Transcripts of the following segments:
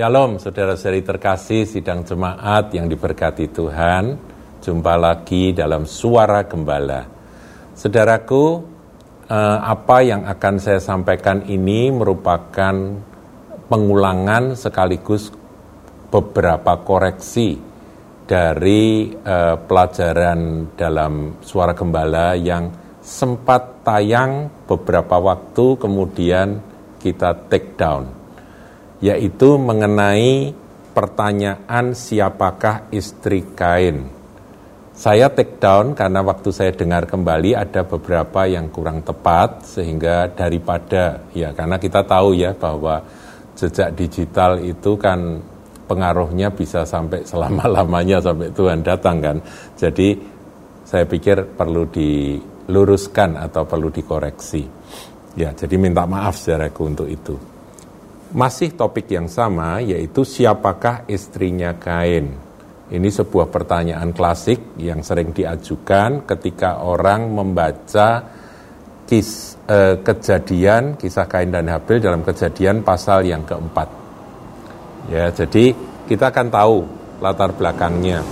Shalom saudara-saudari terkasih sidang jemaat yang diberkati Tuhan. Jumpa lagi dalam suara gembala. Saudaraku, eh, apa yang akan saya sampaikan ini merupakan pengulangan sekaligus beberapa koreksi dari eh, pelajaran dalam suara gembala yang sempat tayang beberapa waktu kemudian kita take down yaitu mengenai pertanyaan siapakah istri Kain. Saya take down karena waktu saya dengar kembali ada beberapa yang kurang tepat sehingga daripada ya karena kita tahu ya bahwa jejak digital itu kan pengaruhnya bisa sampai selama-lamanya sampai Tuhan datang kan. Jadi saya pikir perlu diluruskan atau perlu dikoreksi. Ya, jadi minta maaf saudaraku untuk itu. Masih topik yang sama yaitu siapakah istrinya Kain. Ini sebuah pertanyaan klasik yang sering diajukan ketika orang membaca kis, eh, kejadian kisah Kain dan Habil dalam kejadian pasal yang keempat. Ya, jadi kita akan tahu latar belakangnya.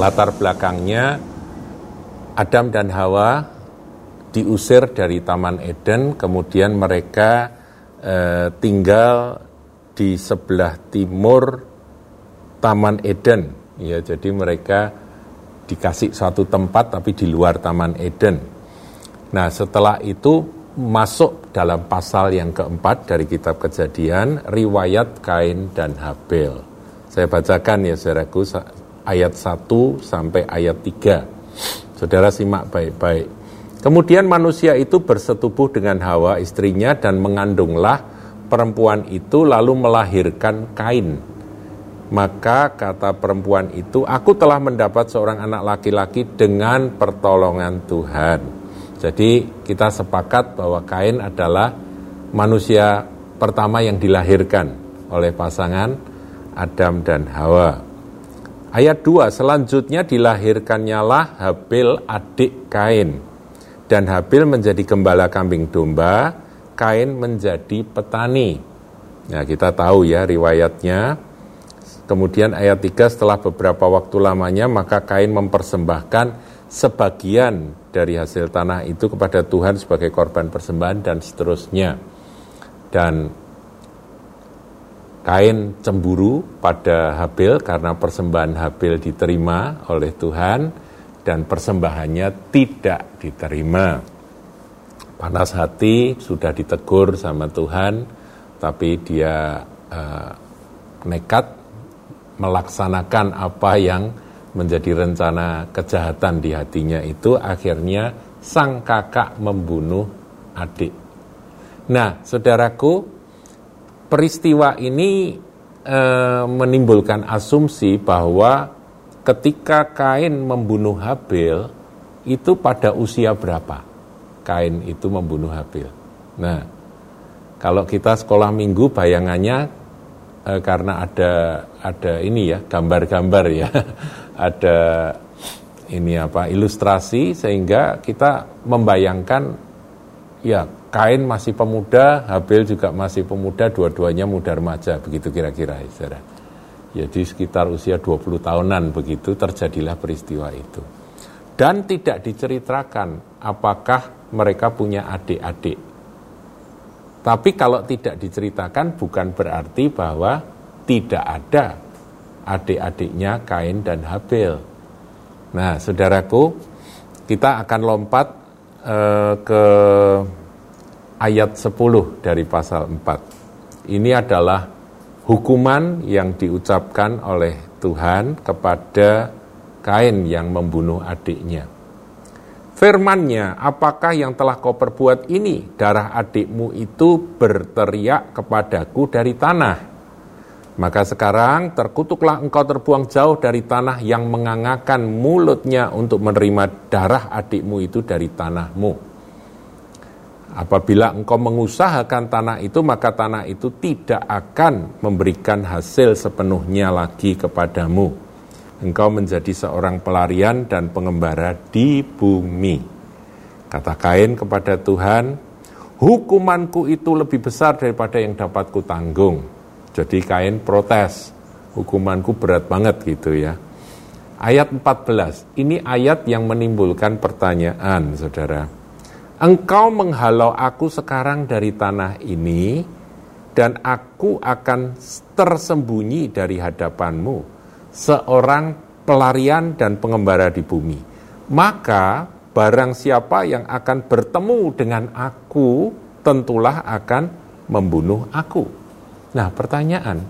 Latar belakangnya Adam dan Hawa diusir dari Taman Eden, kemudian mereka eh, tinggal di sebelah timur Taman Eden. Ya, jadi mereka dikasih satu tempat tapi di luar Taman Eden. Nah, setelah itu masuk dalam pasal yang keempat dari kitab kejadian, riwayat Kain dan Habel. Saya bacakan ya saudaraku ayat 1 sampai ayat 3. Saudara simak baik-baik. Kemudian manusia itu bersetubuh dengan Hawa istrinya dan mengandunglah perempuan itu lalu melahirkan Kain. Maka kata perempuan itu, aku telah mendapat seorang anak laki-laki dengan pertolongan Tuhan. Jadi kita sepakat bahwa Kain adalah manusia pertama yang dilahirkan oleh pasangan Adam dan Hawa. Ayat 2, selanjutnya dilahirkannya lah Habil adik Kain dan Habil menjadi gembala kambing domba, Kain menjadi petani. Nah, kita tahu ya riwayatnya. Kemudian ayat 3 setelah beberapa waktu lamanya maka Kain mempersembahkan sebagian dari hasil tanah itu kepada Tuhan sebagai korban persembahan dan seterusnya. Dan Kain cemburu pada Habil karena persembahan Habil diterima oleh Tuhan dan persembahannya tidak diterima. Panas hati, sudah ditegur sama Tuhan, tapi dia uh, nekat melaksanakan apa yang menjadi rencana kejahatan di hatinya itu, akhirnya sang kakak membunuh adik. Nah, saudaraku, peristiwa ini e, menimbulkan asumsi bahwa ketika Kain membunuh Habil itu pada usia berapa? Kain itu membunuh Habil. Nah, kalau kita sekolah minggu bayangannya eh, karena ada ada ini ya gambar-gambar ya, ada ini apa ilustrasi sehingga kita membayangkan ya Kain masih pemuda, Habil juga masih pemuda, dua-duanya muda remaja begitu kira-kira saudara ya di sekitar usia 20 tahunan begitu terjadilah peristiwa itu. Dan tidak diceritakan apakah mereka punya adik-adik. Tapi kalau tidak diceritakan bukan berarti bahwa tidak ada adik-adiknya Kain dan Habil. Nah, saudaraku, kita akan lompat eh, ke ayat 10 dari pasal 4. Ini adalah hukuman yang diucapkan oleh Tuhan kepada Kain yang membunuh adiknya. Firmannya, apakah yang telah kau perbuat ini? Darah adikmu itu berteriak kepadaku dari tanah. Maka sekarang terkutuklah engkau terbuang jauh dari tanah yang mengangakan mulutnya untuk menerima darah adikmu itu dari tanahmu. Apabila engkau mengusahakan tanah itu, maka tanah itu tidak akan memberikan hasil sepenuhnya lagi kepadamu. Engkau menjadi seorang pelarian dan pengembara di bumi. Kata Kain kepada Tuhan, hukumanku itu lebih besar daripada yang dapat kutanggung. Jadi Kain protes, hukumanku berat banget gitu ya. Ayat 14, ini ayat yang menimbulkan pertanyaan saudara. Engkau menghalau aku sekarang dari tanah ini, dan aku akan tersembunyi dari hadapanmu, seorang pelarian dan pengembara di bumi. Maka barang siapa yang akan bertemu dengan aku, tentulah akan membunuh aku. Nah pertanyaan,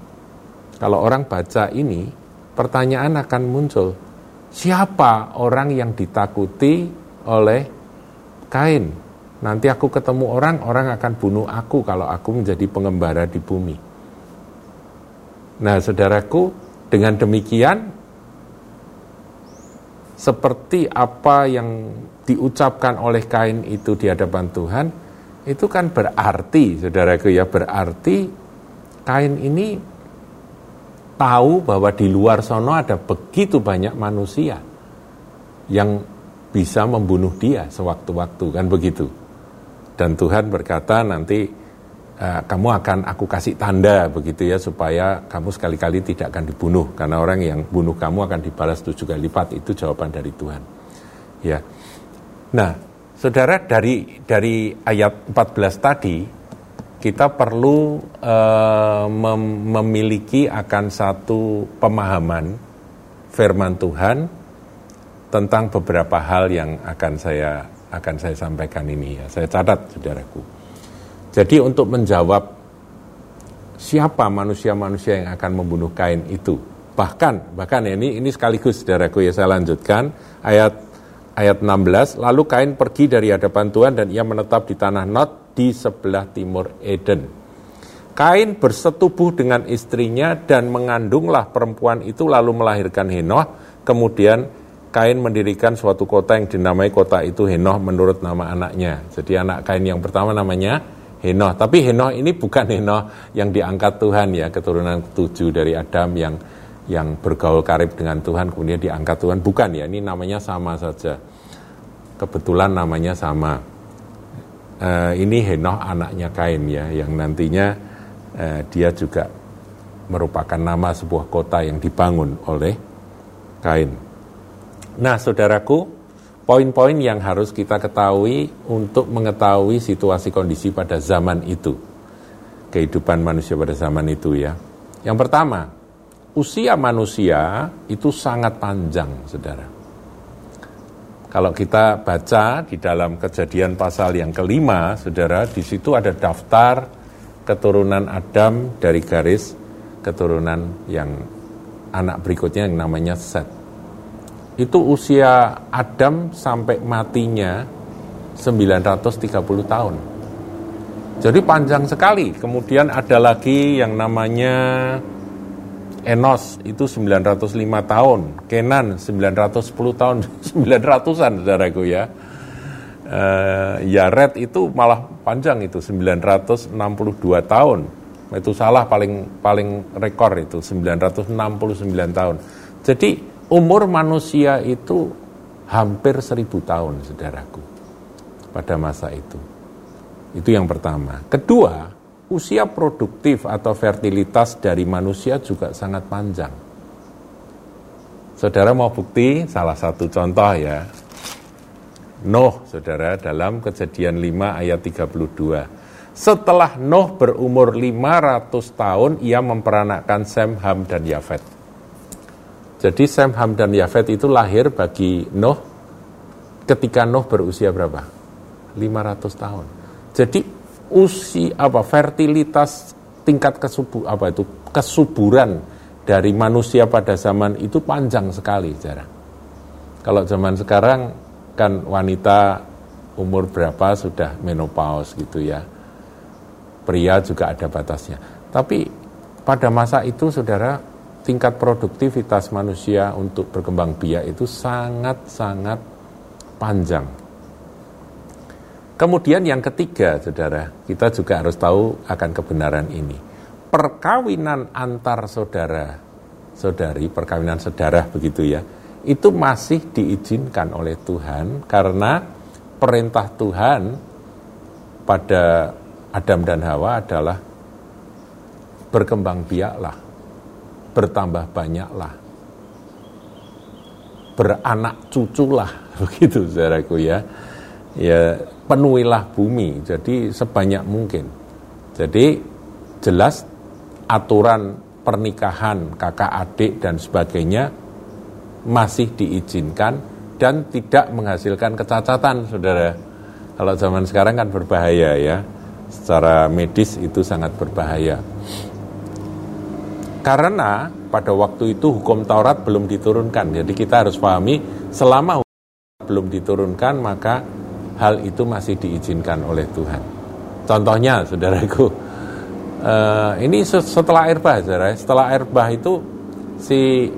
kalau orang baca ini, pertanyaan akan muncul, siapa orang yang ditakuti oleh Kain? Nanti aku ketemu orang, orang akan bunuh aku kalau aku menjadi pengembara di bumi. Nah, saudaraku, dengan demikian, seperti apa yang diucapkan oleh Kain itu di hadapan Tuhan, itu kan berarti, saudaraku ya, berarti Kain ini tahu bahwa di luar sono ada begitu banyak manusia yang bisa membunuh dia sewaktu-waktu kan begitu dan Tuhan berkata nanti uh, kamu akan aku kasih tanda begitu ya supaya kamu sekali-kali tidak akan dibunuh. Karena orang yang bunuh kamu akan dibalas tujuh kali lipat. Itu jawaban dari Tuhan. Ya. Nah saudara dari dari ayat 14 tadi kita perlu uh, mem memiliki akan satu pemahaman firman Tuhan tentang beberapa hal yang akan saya akan saya sampaikan ini ya. Saya catat saudaraku. Jadi untuk menjawab siapa manusia-manusia yang akan membunuh Kain itu, bahkan bahkan ya, ini ini sekaligus saudaraku ya saya lanjutkan ayat ayat 16 lalu Kain pergi dari hadapan Tuhan dan ia menetap di tanah Not di sebelah timur Eden. Kain bersetubuh dengan istrinya dan mengandunglah perempuan itu lalu melahirkan Henoh, kemudian Kain mendirikan suatu kota yang dinamai kota itu Henoh menurut nama anaknya. Jadi anak Kain yang pertama namanya Henoh. Tapi Henoh ini bukan Henoh yang diangkat Tuhan ya, keturunan ketujuh dari Adam yang yang bergaul karib dengan Tuhan kemudian diangkat Tuhan. Bukan ya, ini namanya sama saja. Kebetulan namanya sama uh, ini Henoh anaknya Kain ya yang nantinya uh, dia juga merupakan nama sebuah kota yang dibangun oleh Kain. Nah, saudaraku, poin-poin yang harus kita ketahui untuk mengetahui situasi kondisi pada zaman itu. Kehidupan manusia pada zaman itu ya. Yang pertama, usia manusia itu sangat panjang, Saudara. Kalau kita baca di dalam kejadian pasal yang kelima, saudara, di situ ada daftar keturunan Adam dari garis keturunan yang anak berikutnya yang namanya Set. Itu usia Adam sampai matinya 930 tahun. Jadi panjang sekali. Kemudian ada lagi yang namanya Enos itu 905 tahun, Kenan 910 tahun, 900-an saudaraku ya. Uh, Yaret itu malah panjang itu 962 tahun. Itu salah paling paling rekor itu 969 tahun. Jadi umur manusia itu hampir 1000 tahun saudaraku pada masa itu. Itu yang pertama. Kedua, usia produktif atau fertilitas dari manusia juga sangat panjang. Saudara mau bukti salah satu contoh ya. Nuh, saudara, dalam kejadian 5 ayat 32. Setelah Nuh berumur 500 tahun, ia memperanakkan Sem, Ham, dan Yafet. Jadi Sem, Ham, dan Yafet itu lahir bagi Nuh ketika Nuh berusia berapa? 500 tahun. Jadi usia apa fertilitas tingkat kesubur apa itu kesuburan dari manusia pada zaman itu panjang sekali jarang. Kalau zaman sekarang kan wanita umur berapa sudah menopause gitu ya. Pria juga ada batasnya. Tapi pada masa itu saudara tingkat produktivitas manusia untuk berkembang biak itu sangat-sangat panjang Kemudian yang ketiga, saudara, kita juga harus tahu akan kebenaran ini. Perkawinan antar saudara, saudari, perkawinan saudara begitu ya, itu masih diizinkan oleh Tuhan karena perintah Tuhan pada Adam dan Hawa adalah berkembang biaklah, bertambah banyaklah, beranak cuculah, begitu saudaraku ya. Ya, penuhilah bumi, jadi sebanyak mungkin. Jadi jelas aturan pernikahan kakak adik dan sebagainya masih diizinkan dan tidak menghasilkan kecacatan, saudara. Kalau zaman sekarang kan berbahaya ya, secara medis itu sangat berbahaya. Karena pada waktu itu hukum Taurat belum diturunkan, jadi kita harus pahami selama belum diturunkan maka hal itu masih diizinkan oleh Tuhan. Contohnya, saudaraku, uh, ini setelah air bah, saudara, setelah air bah itu si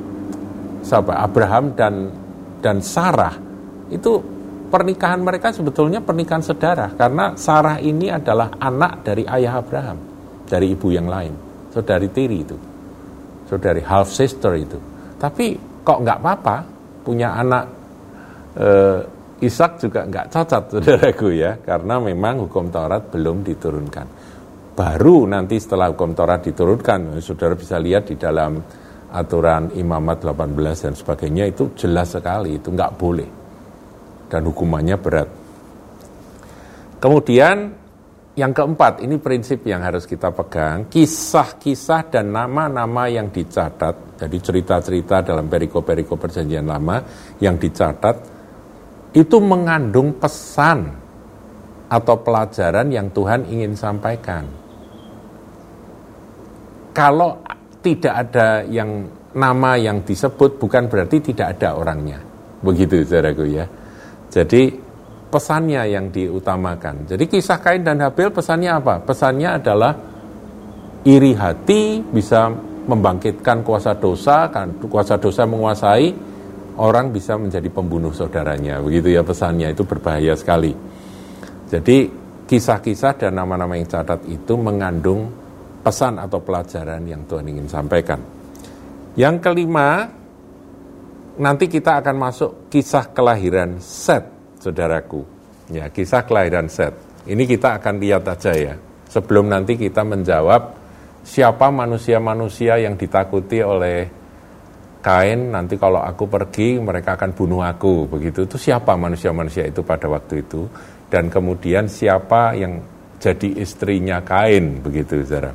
siapa Abraham dan dan Sarah itu pernikahan mereka sebetulnya pernikahan saudara karena Sarah ini adalah anak dari ayah Abraham dari ibu yang lain saudari tiri itu saudari half sister itu. Tapi kok nggak apa-apa? Punya anak eh, Ishak juga nggak cacat saudaraku ya karena memang hukum Taurat belum diturunkan. Baru nanti setelah hukum Taurat diturunkan saudara bisa lihat di dalam aturan imamat 18 dan sebagainya itu jelas sekali itu nggak boleh. Dan hukumannya berat. Kemudian yang keempat, ini prinsip yang harus kita pegang, kisah-kisah dan nama-nama yang dicatat, jadi cerita-cerita dalam periko-periko perjanjian lama yang dicatat, itu mengandung pesan atau pelajaran yang Tuhan ingin sampaikan. Kalau tidak ada yang nama yang disebut bukan berarti tidak ada orangnya. Begitu saudaraku ya. Jadi pesannya yang diutamakan. Jadi kisah Kain dan Habil pesannya apa? Pesannya adalah iri hati bisa membangkitkan kuasa dosa, kan kuasa dosa menguasai orang bisa menjadi pembunuh saudaranya. Begitu ya pesannya itu berbahaya sekali. Jadi kisah-kisah dan nama-nama yang catat itu mengandung pesan atau pelajaran yang Tuhan ingin sampaikan. Yang kelima, nanti kita akan masuk kisah kelahiran Set, saudaraku. Ya, kisah kelahiran Set. Ini kita akan lihat aja ya. Sebelum nanti kita menjawab siapa manusia-manusia yang ditakuti oleh Kain, nanti kalau aku pergi mereka akan bunuh aku, begitu. Itu siapa manusia-manusia itu pada waktu itu? Dan kemudian siapa yang jadi istrinya Kain, begitu, saudara.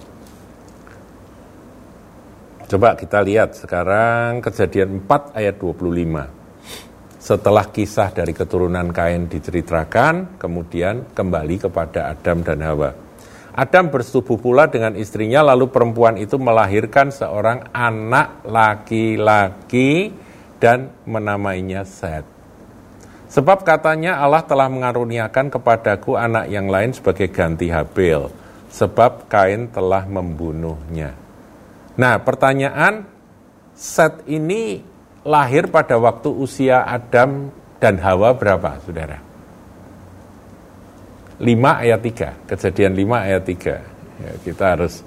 Coba kita lihat sekarang kejadian 4 ayat 25. Setelah kisah dari keturunan Kain diceritakan, kemudian kembali kepada Adam dan Hawa. Adam bersetubuh pula dengan istrinya, lalu perempuan itu melahirkan seorang anak laki-laki dan menamainya Seth. Sebab katanya Allah telah mengaruniakan kepadaku anak yang lain sebagai ganti Habil, sebab Kain telah membunuhnya. Nah, pertanyaan set ini lahir pada waktu usia Adam dan Hawa berapa, Saudara? 5 ayat 3, kejadian 5 ayat 3. Ya, kita harus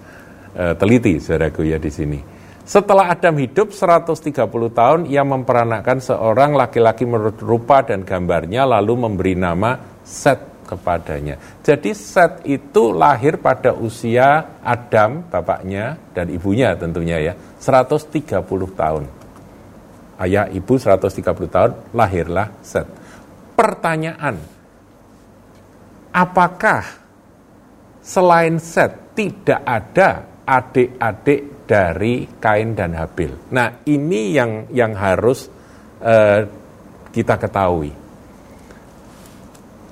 uh, teliti, Saudaraku ya di sini. Setelah Adam hidup 130 tahun, ia memperanakkan seorang laki-laki menurut rupa dan gambarnya, lalu memberi nama Set kepadanya. Jadi Set itu lahir pada usia Adam, bapaknya, dan ibunya tentunya ya, 130 tahun. Ayah ibu 130 tahun, lahirlah Set. Pertanyaan, apakah selain Set tidak ada adik-adik dari Kain dan Habil? Nah ini yang yang harus uh, kita ketahui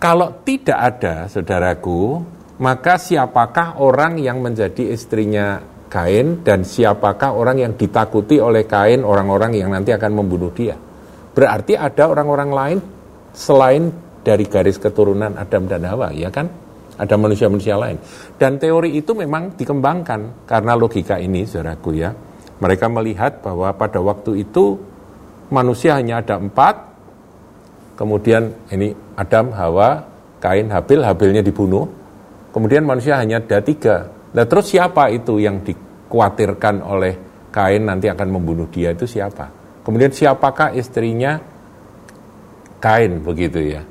kalau tidak ada, saudaraku, maka siapakah orang yang menjadi istrinya Kain dan siapakah orang yang ditakuti oleh Kain, orang-orang yang nanti akan membunuh dia? Berarti ada orang-orang lain selain dari garis keturunan Adam dan Hawa, ya kan? Ada manusia-manusia lain. Dan teori itu memang dikembangkan karena logika ini, saudaraku ya. Mereka melihat bahwa pada waktu itu manusia hanya ada empat, kemudian ini Adam, Hawa, Kain, Habil, Habilnya dibunuh, kemudian manusia hanya ada tiga. Nah terus siapa itu yang dikhawatirkan oleh Kain nanti akan membunuh dia itu siapa? Kemudian siapakah istrinya Kain begitu ya?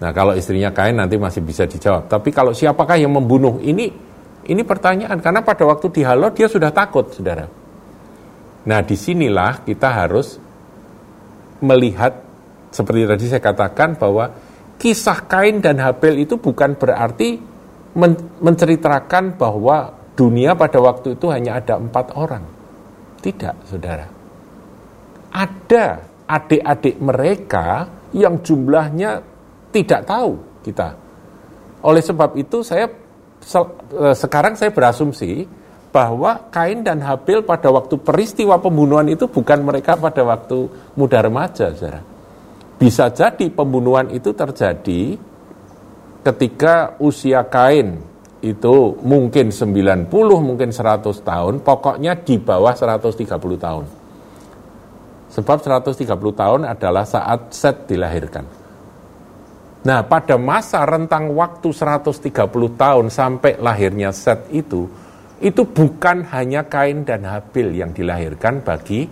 Nah kalau istrinya Kain nanti masih bisa dijawab. Tapi kalau siapakah yang membunuh ini Ini pertanyaan, karena pada waktu dihalau dia sudah takut, saudara. Nah, di sinilah kita harus melihat, seperti tadi saya katakan, bahwa kisah Kain dan Habel itu bukan berarti men menceritakan bahwa dunia pada waktu itu hanya ada empat orang. Tidak, saudara. Ada adik-adik mereka yang jumlahnya tidak tahu kita. Oleh sebab itu saya eh, sekarang saya berasumsi bahwa Kain dan Habil pada waktu peristiwa pembunuhan itu bukan mereka pada waktu muda remaja, saudara. Bisa jadi pembunuhan itu terjadi ketika usia Kain itu mungkin 90, mungkin 100 tahun, pokoknya di bawah 130 tahun. Sebab 130 tahun adalah saat Set dilahirkan. Nah, pada masa rentang waktu 130 tahun sampai lahirnya Set itu, itu bukan hanya Kain dan Habil yang dilahirkan bagi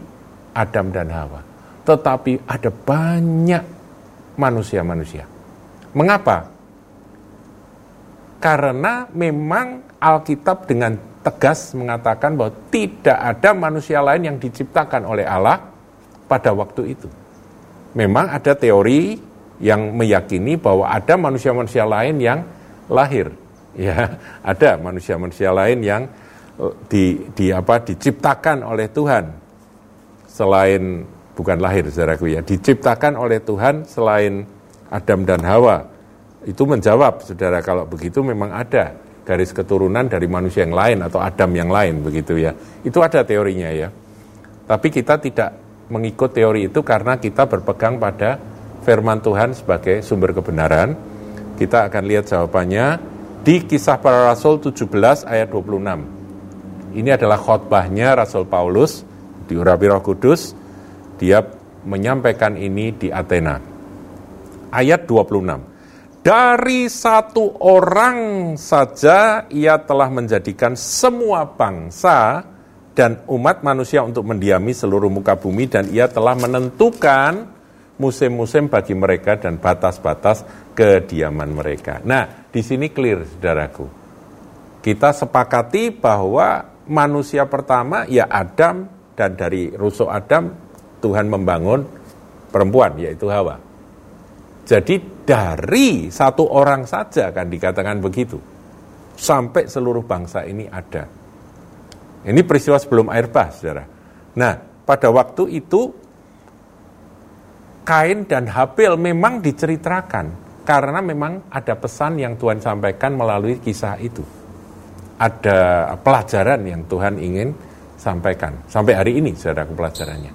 Adam dan Hawa, tetapi ada banyak manusia-manusia. Mengapa? Karena memang Alkitab dengan tegas mengatakan bahwa tidak ada manusia lain yang diciptakan oleh Allah pada waktu itu. Memang ada teori yang meyakini bahwa ada manusia-manusia lain yang lahir. Ya ada manusia-manusia lain yang eh, di, di apa diciptakan oleh Tuhan. Selain bukan lahir saudaraku ya diciptakan oleh Tuhan selain Adam dan Hawa itu menjawab saudara kalau begitu memang ada garis keturunan dari manusia yang lain atau Adam yang lain begitu ya itu ada teorinya ya tapi kita tidak mengikut teori itu karena kita berpegang pada firman Tuhan sebagai sumber kebenaran kita akan lihat jawabannya di kisah para rasul 17 ayat 26. Ini adalah khotbahnya Rasul Paulus di Urabi Roh Kudus. Dia menyampaikan ini di Athena. Ayat 26. Dari satu orang saja ia telah menjadikan semua bangsa dan umat manusia untuk mendiami seluruh muka bumi dan ia telah menentukan musim-musim bagi mereka dan batas-batas kediaman mereka. Nah, di sini clear, saudaraku. Kita sepakati bahwa manusia pertama ya Adam dan dari rusuk Adam Tuhan membangun perempuan yaitu Hawa. Jadi dari satu orang saja kan dikatakan begitu. Sampai seluruh bangsa ini ada. Ini peristiwa sebelum air bah, saudara. Nah, pada waktu itu Kain dan Habil memang diceritakan karena memang ada pesan yang Tuhan sampaikan melalui kisah itu. Ada pelajaran yang Tuhan ingin sampaikan. Sampai hari ini saudara pelajarannya.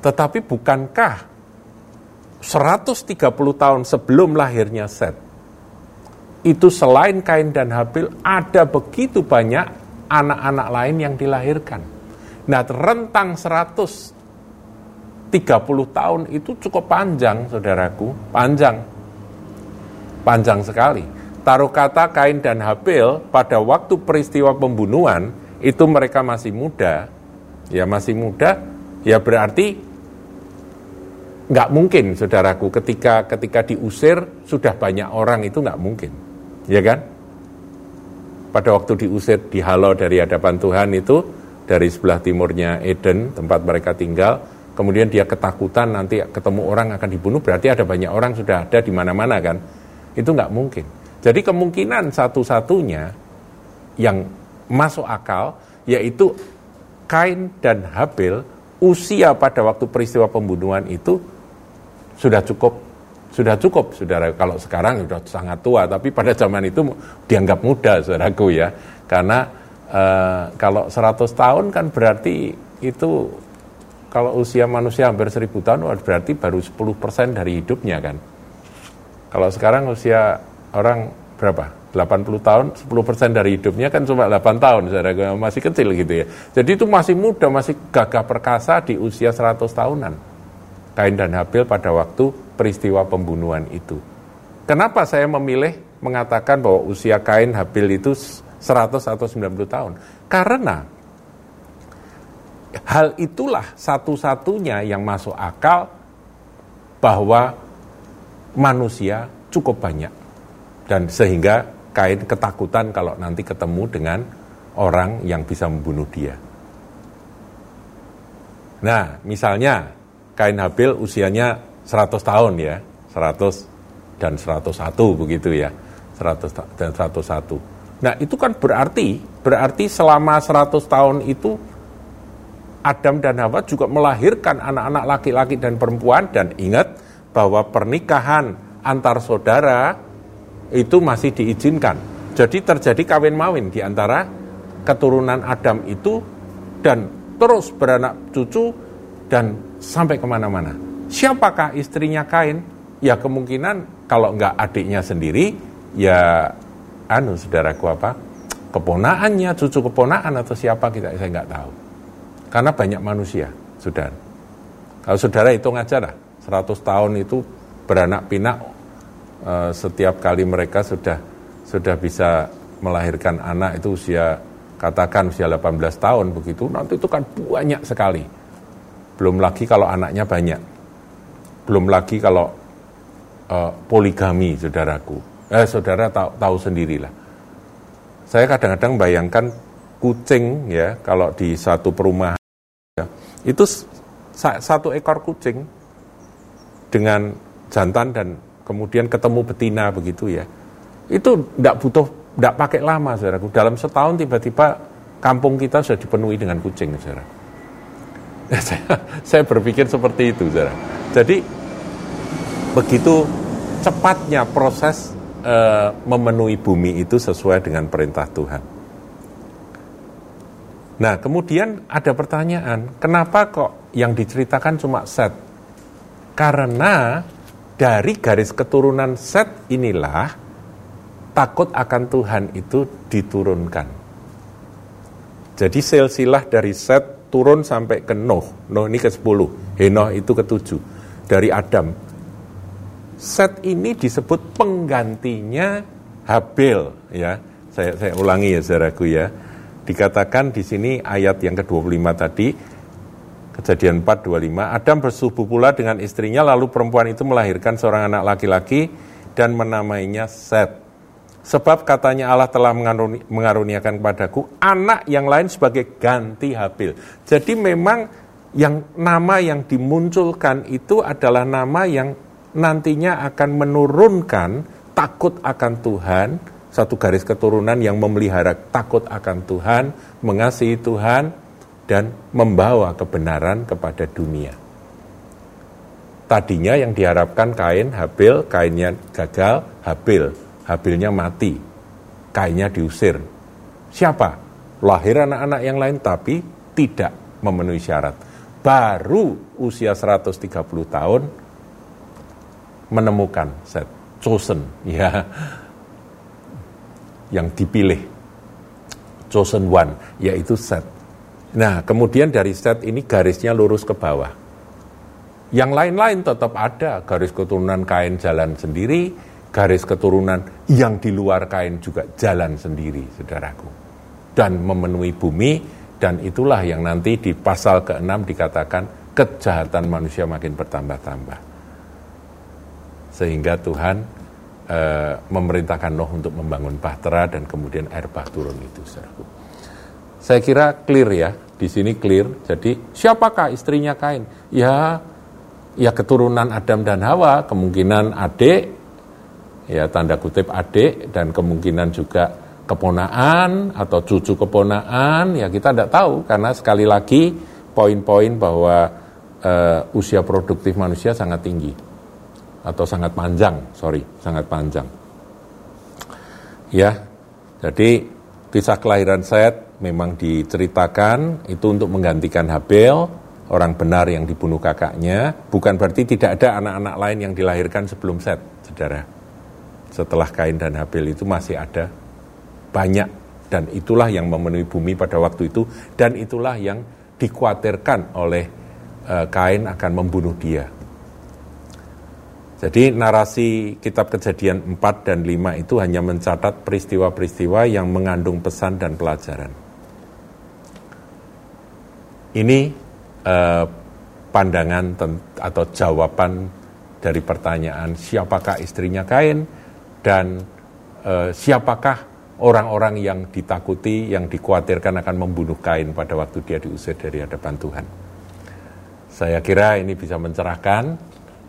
Tetapi bukankah 130 tahun sebelum lahirnya Set, itu selain Kain dan Habil ada begitu banyak anak-anak lain yang dilahirkan. Nah, rentang 100 30 tahun itu cukup panjang, saudaraku, panjang. Panjang sekali. Taruh kata Kain dan Habil pada waktu peristiwa pembunuhan, itu mereka masih muda, ya masih muda, ya berarti nggak mungkin, saudaraku, ketika ketika diusir sudah banyak orang itu nggak mungkin, ya kan? Pada waktu diusir, dihalau dari hadapan Tuhan itu, dari sebelah timurnya Eden, tempat mereka tinggal, kemudian dia ketakutan nanti ketemu orang akan dibunuh, berarti ada banyak orang sudah ada di mana-mana kan. Itu nggak mungkin. Jadi kemungkinan satu-satunya yang masuk akal yaitu Kain dan Habil usia pada waktu peristiwa pembunuhan itu sudah cukup sudah cukup saudara kalau sekarang sudah sangat tua tapi pada zaman itu dianggap muda saudaraku ya karena e, kalau 100 tahun kan berarti itu kalau usia manusia hampir seribu tahun berarti baru 10% dari hidupnya kan. Kalau sekarang usia orang berapa? 80 tahun, 10% dari hidupnya kan cuma 8 tahun, saudara masih kecil gitu ya. Jadi itu masih muda, masih gagah perkasa di usia 100 tahunan. Kain dan Habil pada waktu peristiwa pembunuhan itu. Kenapa saya memilih mengatakan bahwa usia Kain Habil itu 100 atau 90 tahun? Karena hal itulah satu-satunya yang masuk akal bahwa manusia cukup banyak dan sehingga Kain ketakutan kalau nanti ketemu dengan orang yang bisa membunuh dia. Nah, misalnya Kain Habil usianya 100 tahun ya, 100 dan 101 begitu ya, 100 dan 101. Nah, itu kan berarti berarti selama 100 tahun itu Adam dan Hawa juga melahirkan anak-anak laki-laki dan perempuan dan ingat bahwa pernikahan antar saudara itu masih diizinkan. Jadi terjadi kawin mawin di antara keturunan Adam itu dan terus beranak cucu dan sampai ke mana-mana. Siapakah istrinya Kain? Ya kemungkinan kalau nggak adiknya sendiri, ya anu saudaraku apa? Keponaannya, cucu keponaan atau siapa kita saya nggak tahu. Karena banyak manusia, sudah. Kalau saudara hitung aja lah, 100 tahun itu beranak pinak Eh, setiap kali mereka sudah sudah bisa melahirkan anak itu usia katakan usia 18 tahun begitu nanti itu kan banyak sekali. Belum lagi kalau anaknya banyak. Belum lagi kalau uh, poligami saudaraku. Eh saudara tahu, tahu sendirilah. Saya kadang-kadang bayangkan kucing ya kalau di satu perumahan ya, itu satu ekor kucing dengan jantan dan kemudian ketemu betina begitu ya. Itu tidak butuh, tidak pakai lama, saudaraku. Dalam setahun tiba-tiba kampung kita sudah dipenuhi dengan kucing, saudara. saya, saya berpikir seperti itu, saudara. Jadi begitu cepatnya proses e, memenuhi bumi itu sesuai dengan perintah Tuhan. Nah, kemudian ada pertanyaan, kenapa kok yang diceritakan cuma set? Karena dari garis keturunan Set inilah takut akan Tuhan itu diturunkan. Jadi silsilah dari Set turun sampai ke Nuh. Nuh ini ke-10, Henoh itu ke-7 dari Adam. Set ini disebut penggantinya Habil ya. Saya saya ulangi ya saudaraku ya. Dikatakan di sini ayat yang ke-25 tadi Kejadian 4:25, Adam bersubuh pula dengan istrinya lalu perempuan itu melahirkan seorang anak laki-laki dan menamainya Set. Sebab katanya Allah telah mengaruni, mengaruniakan kepadaku anak yang lain sebagai ganti Habil. Jadi memang yang nama yang dimunculkan itu adalah nama yang nantinya akan menurunkan takut akan Tuhan, satu garis keturunan yang memelihara takut akan Tuhan, mengasihi Tuhan, dan membawa kebenaran kepada dunia. Tadinya yang diharapkan Kain, Habil, Kainnya gagal, Habil, Habilnya mati, Kainnya diusir. Siapa? Lahir anak-anak yang lain tapi tidak memenuhi syarat. Baru usia 130 tahun menemukan set chosen ya yang dipilih chosen one yaitu set Nah, kemudian dari set ini garisnya lurus ke bawah. Yang lain-lain tetap ada, garis keturunan kain jalan sendiri, garis keturunan yang di luar kain juga jalan sendiri, saudaraku. Dan memenuhi bumi, dan itulah yang nanti di pasal ke-6 dikatakan kejahatan manusia makin bertambah-tambah. Sehingga Tuhan e, memerintahkan Nuh untuk membangun bahtera dan kemudian air bah turun itu, saudaraku. Saya kira clear ya, di sini clear. Jadi siapakah istrinya Kain? Ya, ya keturunan Adam dan Hawa, kemungkinan adik, ya tanda kutip adik, dan kemungkinan juga keponaan atau cucu keponaan, ya kita tidak tahu karena sekali lagi poin-poin bahwa uh, usia produktif manusia sangat tinggi atau sangat panjang, sorry, sangat panjang. Ya, jadi kisah kelahiran Set memang diceritakan itu untuk menggantikan Habel, orang benar yang dibunuh kakaknya, bukan berarti tidak ada anak-anak lain yang dilahirkan sebelum Set, saudara. Setelah Kain dan Habel itu masih ada banyak dan itulah yang memenuhi bumi pada waktu itu dan itulah yang dikhawatirkan oleh uh, Kain akan membunuh dia. Jadi narasi kitab kejadian 4 dan 5 itu hanya mencatat peristiwa-peristiwa yang mengandung pesan dan pelajaran. Ini eh, pandangan atau jawaban dari pertanyaan siapakah istrinya Kain dan uh, siapakah orang-orang yang ditakuti, yang dikhawatirkan akan membunuh Kain pada waktu dia diusir dari hadapan Tuhan. Saya kira ini bisa mencerahkan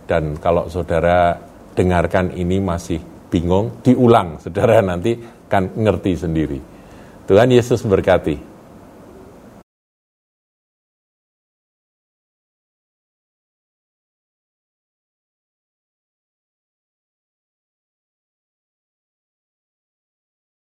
dan kalau saudara dengarkan ini masih bingung, diulang saudara nanti kan ngerti sendiri. Tuhan Yesus berkati.